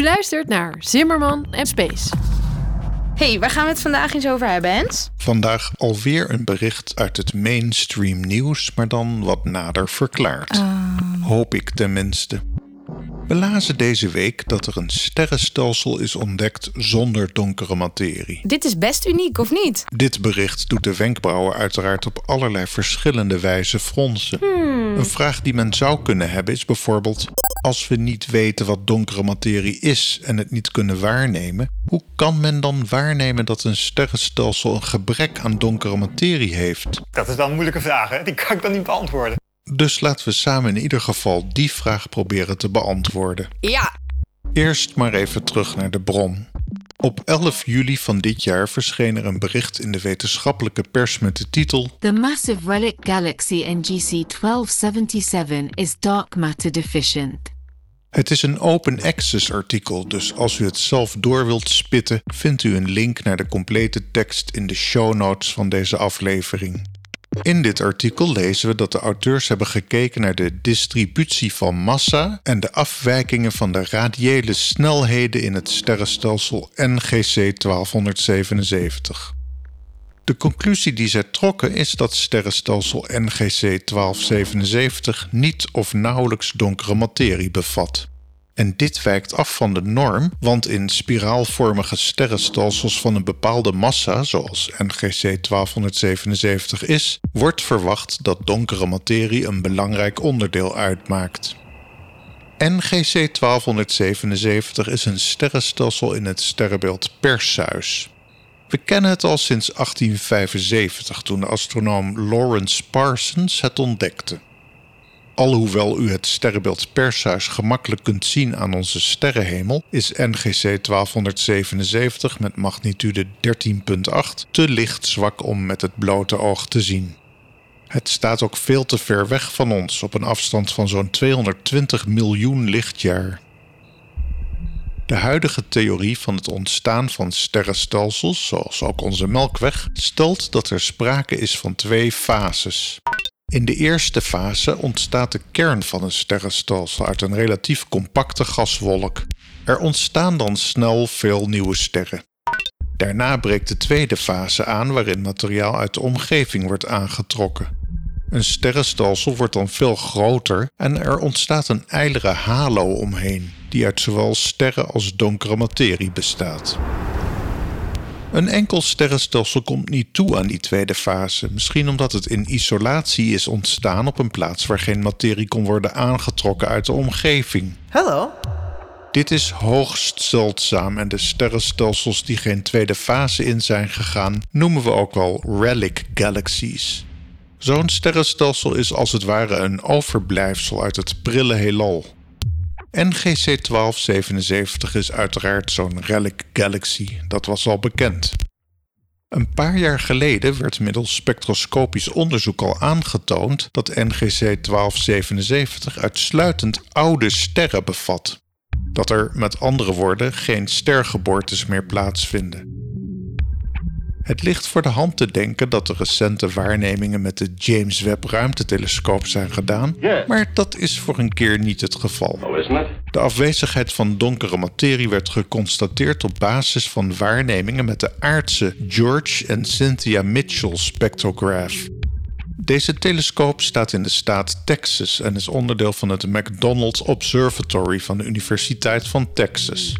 U luistert naar Zimmerman en Space. hey, waar gaan we het vandaag eens over hebben, Hens? Vandaag alweer een bericht uit het mainstream nieuws, maar dan wat nader verklaard. Hoop ik tenminste. We lazen deze week dat er een sterrenstelsel is ontdekt zonder donkere materie. Dit is best uniek, of niet? Dit bericht doet de wenkbrauwen uiteraard op allerlei verschillende wijzen fronsen. Een vraag die men zou kunnen hebben is bijvoorbeeld: als we niet weten wat donkere materie is en het niet kunnen waarnemen, hoe kan men dan waarnemen dat een sterrenstelsel een gebrek aan donkere materie heeft? Dat is wel een moeilijke vraag, hè? Die kan ik dan niet beantwoorden. Dus laten we samen in ieder geval die vraag proberen te beantwoorden. Ja. Eerst maar even terug naar de bron. Op 11 juli van dit jaar verscheen er een bericht in de wetenschappelijke pers met de titel The massive relic galaxy NGC 1277 is dark matter deficient. Het is een open access artikel, dus als u het zelf door wilt spitten, vindt u een link naar de complete tekst in de show notes van deze aflevering. In dit artikel lezen we dat de auteurs hebben gekeken naar de distributie van massa en de afwijkingen van de radiële snelheden in het sterrenstelsel NGC 1277. De conclusie die zij trokken is dat sterrenstelsel NGC 1277 niet of nauwelijks donkere materie bevat. En dit wijkt af van de norm, want in spiraalvormige sterrenstelsels van een bepaalde massa, zoals NGC 1277 is, wordt verwacht dat donkere materie een belangrijk onderdeel uitmaakt. NGC 1277 is een sterrenstelsel in het sterrenbeeld Perseus. We kennen het al sinds 1875, toen de astronoom Lawrence Parsons het ontdekte. Alhoewel u het sterrenbeeld Perseus gemakkelijk kunt zien aan onze sterrenhemel, is NGC 1277 met magnitude 13.8 te lichtzwak om met het blote oog te zien. Het staat ook veel te ver weg van ons, op een afstand van zo'n 220 miljoen lichtjaar. De huidige theorie van het ontstaan van sterrenstelsels, zoals ook onze Melkweg, stelt dat er sprake is van twee fases. In de eerste fase ontstaat de kern van een sterrenstelsel uit een relatief compacte gaswolk. Er ontstaan dan snel veel nieuwe sterren. Daarna breekt de tweede fase aan waarin materiaal uit de omgeving wordt aangetrokken. Een sterrenstelsel wordt dan veel groter en er ontstaat een ijlere halo omheen, die uit zowel sterren als donkere materie bestaat. Een enkel sterrenstelsel komt niet toe aan die tweede fase, misschien omdat het in isolatie is ontstaan op een plaats waar geen materie kon worden aangetrokken uit de omgeving. Hallo? Dit is hoogst zeldzaam en de sterrenstelsels die geen tweede fase in zijn gegaan, noemen we ook wel relic galaxies. Zo'n sterrenstelsel is als het ware een overblijfsel uit het prille heelal. NGC 1277 is uiteraard zo'n relic galaxy, dat was al bekend. Een paar jaar geleden werd middels spectroscopisch onderzoek al aangetoond dat NGC 1277 uitsluitend oude sterren bevat. Dat er met andere woorden geen stergeboortes meer plaatsvinden. Het ligt voor de hand te denken dat de recente waarnemingen met de James Webb ruimtetelescoop zijn gedaan, maar dat is voor een keer niet het geval. De afwezigheid van donkere materie werd geconstateerd op basis van waarnemingen met de aardse George en Cynthia Mitchell spectrograph. Deze telescoop staat in de staat Texas en is onderdeel van het McDonald's Observatory van de Universiteit van Texas.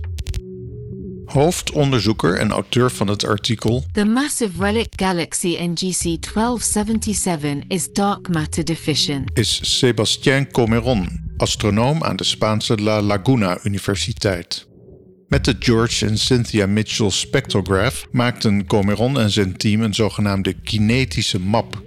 Hoofdonderzoeker en auteur van het artikel The massive relic galaxy NGC 1277 is dark matter deficient. is Sebastien Comeron, astronoom aan de Spaanse La Laguna Universiteit. Met de George en Cynthia Mitchell spectrograph maakten Comeron en zijn team een zogenaamde kinetische map.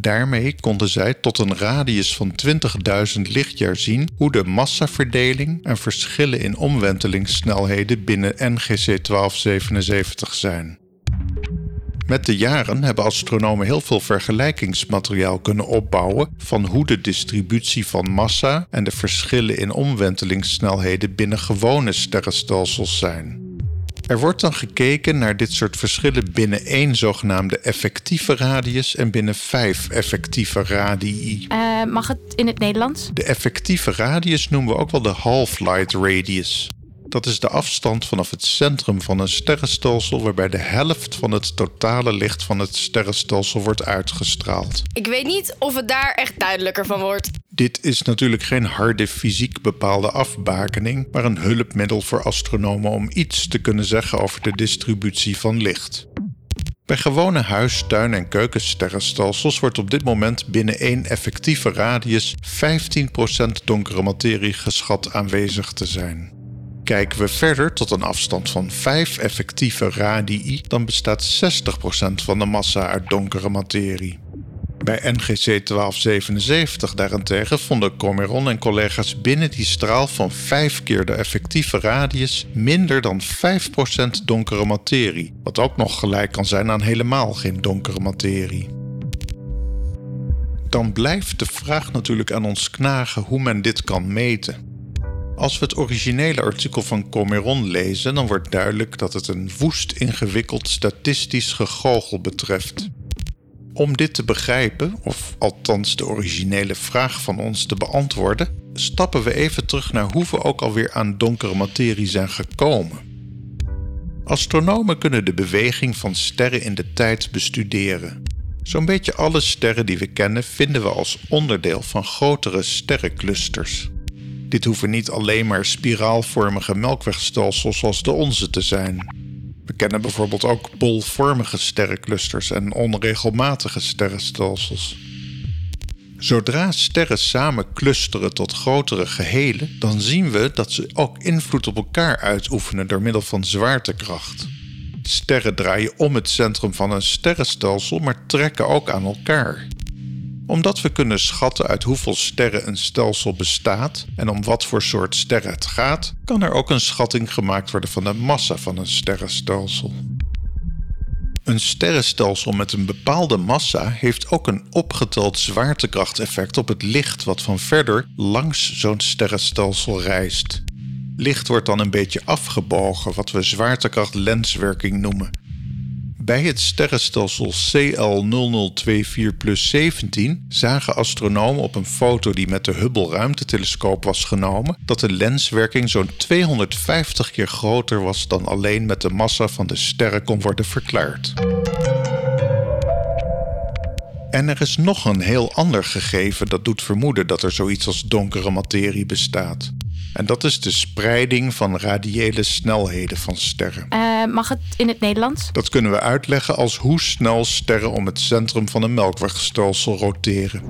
Daarmee konden zij tot een radius van 20.000 lichtjaar zien hoe de massaverdeling en verschillen in omwentelingssnelheden binnen NGC 1277 zijn. Met de jaren hebben astronomen heel veel vergelijkingsmateriaal kunnen opbouwen van hoe de distributie van massa en de verschillen in omwentelingssnelheden binnen gewone sterrenstelsels zijn. Er wordt dan gekeken naar dit soort verschillen binnen één zogenaamde effectieve radius en binnen vijf effectieve radii. Eh, mag het in het Nederlands? De effectieve radius noemen we ook wel de half-light radius. Dat is de afstand vanaf het centrum van een sterrenstelsel waarbij de helft van het totale licht van het sterrenstelsel wordt uitgestraald. Ik weet niet of het daar echt duidelijker van wordt. Dit is natuurlijk geen harde fysiek bepaalde afbakening, maar een hulpmiddel voor astronomen om iets te kunnen zeggen over de distributie van licht. Bij gewone huis-, tuin- en keukensterrenstelsels wordt op dit moment binnen één effectieve radius 15% donkere materie geschat aanwezig te zijn. Kijken we verder tot een afstand van 5 effectieve radii, dan bestaat 60% van de massa uit donkere materie. Bij NGC 1277 daarentegen vonden Cormeron en collega's binnen die straal van 5 keer de effectieve radius minder dan 5% donkere materie, wat ook nog gelijk kan zijn aan helemaal geen donkere materie. Dan blijft de vraag natuurlijk aan ons knagen hoe men dit kan meten. Als we het originele artikel van Cormeron lezen, dan wordt duidelijk dat het een woest ingewikkeld statistisch gegoochel betreft. Om dit te begrijpen, of althans de originele vraag van ons te beantwoorden, stappen we even terug naar hoe we ook alweer aan donkere materie zijn gekomen. Astronomen kunnen de beweging van sterren in de tijd bestuderen. Zo'n beetje alle sterren die we kennen vinden we als onderdeel van grotere sterrenclusters. Dit hoeven niet alleen maar spiraalvormige melkwegstelsels zoals de onze te zijn. We kennen bijvoorbeeld ook bolvormige sterrenclusters en onregelmatige sterrenstelsels. Zodra sterren samen clusteren tot grotere gehelen, dan zien we dat ze ook invloed op elkaar uitoefenen door middel van zwaartekracht. Sterren draaien om het centrum van een sterrenstelsel, maar trekken ook aan elkaar omdat we kunnen schatten uit hoeveel sterren een stelsel bestaat en om wat voor soort sterren het gaat, kan er ook een schatting gemaakt worden van de massa van een sterrenstelsel. Een sterrenstelsel met een bepaalde massa heeft ook een opgeteld zwaartekrachteffect op het licht wat van verder langs zo'n sterrenstelsel reist. Licht wordt dan een beetje afgebogen, wat we zwaartekracht-lenswerking noemen, bij het sterrenstelsel CL0024-17 zagen astronomen op een foto die met de Hubble ruimtetelescoop was genomen dat de lenswerking zo'n 250 keer groter was dan alleen met de massa van de sterren kon worden verklaard. En er is nog een heel ander gegeven dat doet vermoeden dat er zoiets als donkere materie bestaat. En dat is de spreiding van radiële snelheden van sterren. Uh, mag het in het Nederlands? Dat kunnen we uitleggen als hoe snel sterren om het centrum van een melkwegstelsel roteren.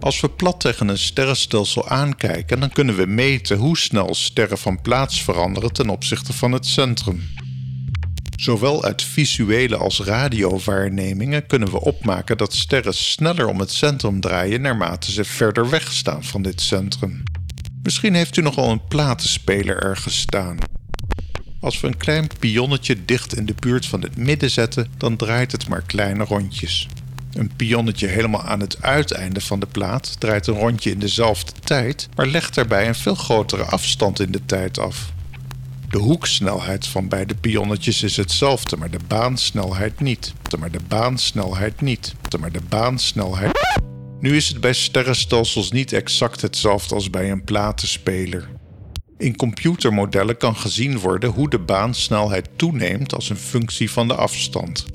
Als we plat tegen een sterrenstelsel aankijken, dan kunnen we meten hoe snel sterren van plaats veranderen ten opzichte van het centrum. Zowel uit visuele als radiowaarnemingen kunnen we opmaken dat sterren sneller om het centrum draaien naarmate ze verder weg staan van dit centrum. Misschien heeft u nogal een platenspeler ergens staan. Als we een klein pionnetje dicht in de buurt van het midden zetten, dan draait het maar kleine rondjes. Een pionnetje helemaal aan het uiteinde van de plaat draait een rondje in dezelfde tijd, maar legt daarbij een veel grotere afstand in de tijd af. De hoeksnelheid van beide pionnetjes is hetzelfde, maar de baansnelheid niet. Maar de baansnelheid niet. Maar de baansnelheid. Nu is het bij sterrenstelsels niet exact hetzelfde als bij een platenspeler. In computermodellen kan gezien worden hoe de baansnelheid toeneemt als een functie van de afstand.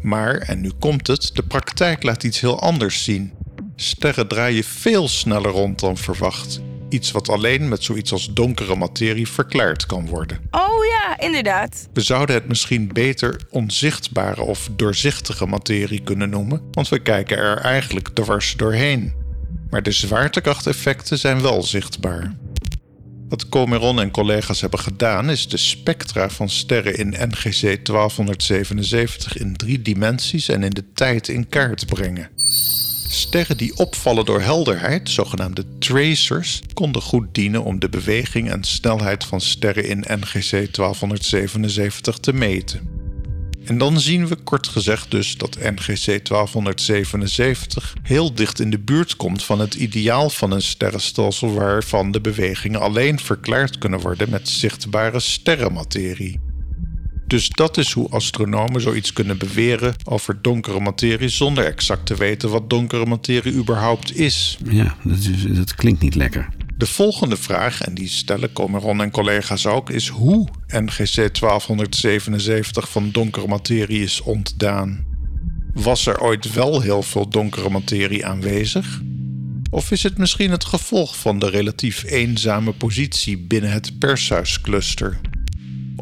Maar, en nu komt het, de praktijk laat iets heel anders zien. Sterren draaien veel sneller rond dan verwacht. Iets wat alleen met zoiets als donkere materie verklaard kan worden. Oh ja, inderdaad. We zouden het misschien beter onzichtbare of doorzichtige materie kunnen noemen, want we kijken er eigenlijk dwars doorheen. Maar de zwaartekrachteffecten zijn wel zichtbaar. Wat Comeron en collega's hebben gedaan is de spectra van sterren in NGC 1277 in drie dimensies en in de tijd in kaart brengen. Sterren die opvallen door helderheid, zogenaamde tracers, konden goed dienen om de beweging en snelheid van sterren in NGC 1277 te meten. En dan zien we kort gezegd dus dat NGC 1277 heel dicht in de buurt komt van het ideaal van een sterrenstelsel waarvan de bewegingen alleen verklaard kunnen worden met zichtbare sterrenmaterie. Dus dat is hoe astronomen zoiets kunnen beweren over donkere materie zonder exact te weten wat donkere materie überhaupt is. Ja, dat, is, dat klinkt niet lekker. De volgende vraag, en die stellen Comeron en collega's ook, is hoe NGC 1277 van donkere materie is ontdaan. Was er ooit wel heel veel donkere materie aanwezig? Of is het misschien het gevolg van de relatief eenzame positie binnen het Pershuiscluster?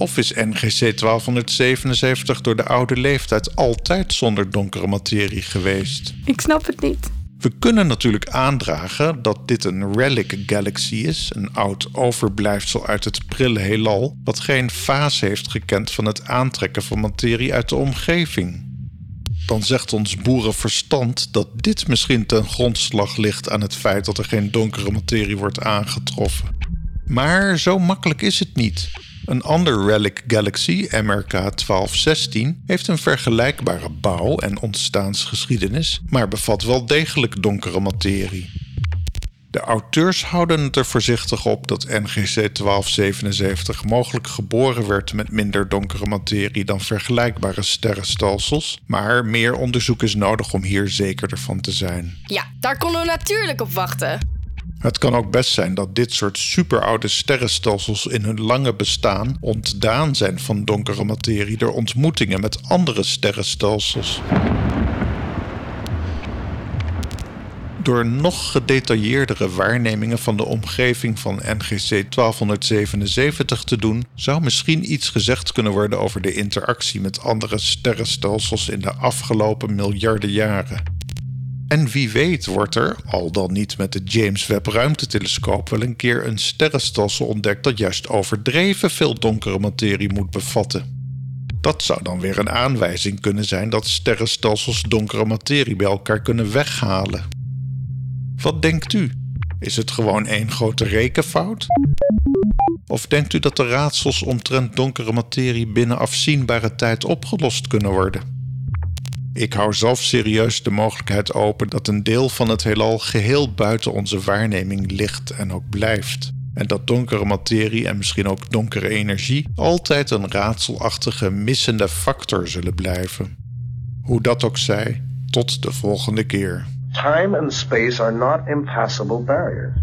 Of is NGC 1277 door de oude leeftijd altijd zonder donkere materie geweest? Ik snap het niet. We kunnen natuurlijk aandragen dat dit een relic galaxy is, een oud overblijfsel uit het prille heelal, wat geen fase heeft gekend van het aantrekken van materie uit de omgeving. Dan zegt ons boerenverstand dat dit misschien ten grondslag ligt aan het feit dat er geen donkere materie wordt aangetroffen. Maar zo makkelijk is het niet. Een ander relic galaxy, MRK 1216, heeft een vergelijkbare bouw- en ontstaansgeschiedenis, maar bevat wel degelijk donkere materie. De auteurs houden het er voorzichtig op dat NGC 1277 mogelijk geboren werd met minder donkere materie dan vergelijkbare sterrenstelsels, maar meer onderzoek is nodig om hier zekerder van te zijn. Ja, daar konden we natuurlijk op wachten. Het kan ook best zijn dat dit soort superoude sterrenstelsels in hun lange bestaan ontdaan zijn van donkere materie door ontmoetingen met andere sterrenstelsels. Door nog gedetailleerdere waarnemingen van de omgeving van NGC 1277 te doen, zou misschien iets gezegd kunnen worden over de interactie met andere sterrenstelsels in de afgelopen miljarden jaren. En wie weet wordt er, al dan niet met de James Webb ruimtetelescoop, wel een keer een sterrenstelsel ontdekt dat juist overdreven veel donkere materie moet bevatten. Dat zou dan weer een aanwijzing kunnen zijn dat sterrenstelsels donkere materie bij elkaar kunnen weghalen. Wat denkt u? Is het gewoon één grote rekenfout? Of denkt u dat de raadsels omtrent donkere materie binnen afzienbare tijd opgelost kunnen worden? Ik hou zelf serieus de mogelijkheid open dat een deel van het heelal geheel buiten onze waarneming ligt en ook blijft. En dat donkere materie en misschien ook donkere energie altijd een raadselachtige missende factor zullen blijven. Hoe dat ook zij, tot de volgende keer. Time and space are not impassable barriers.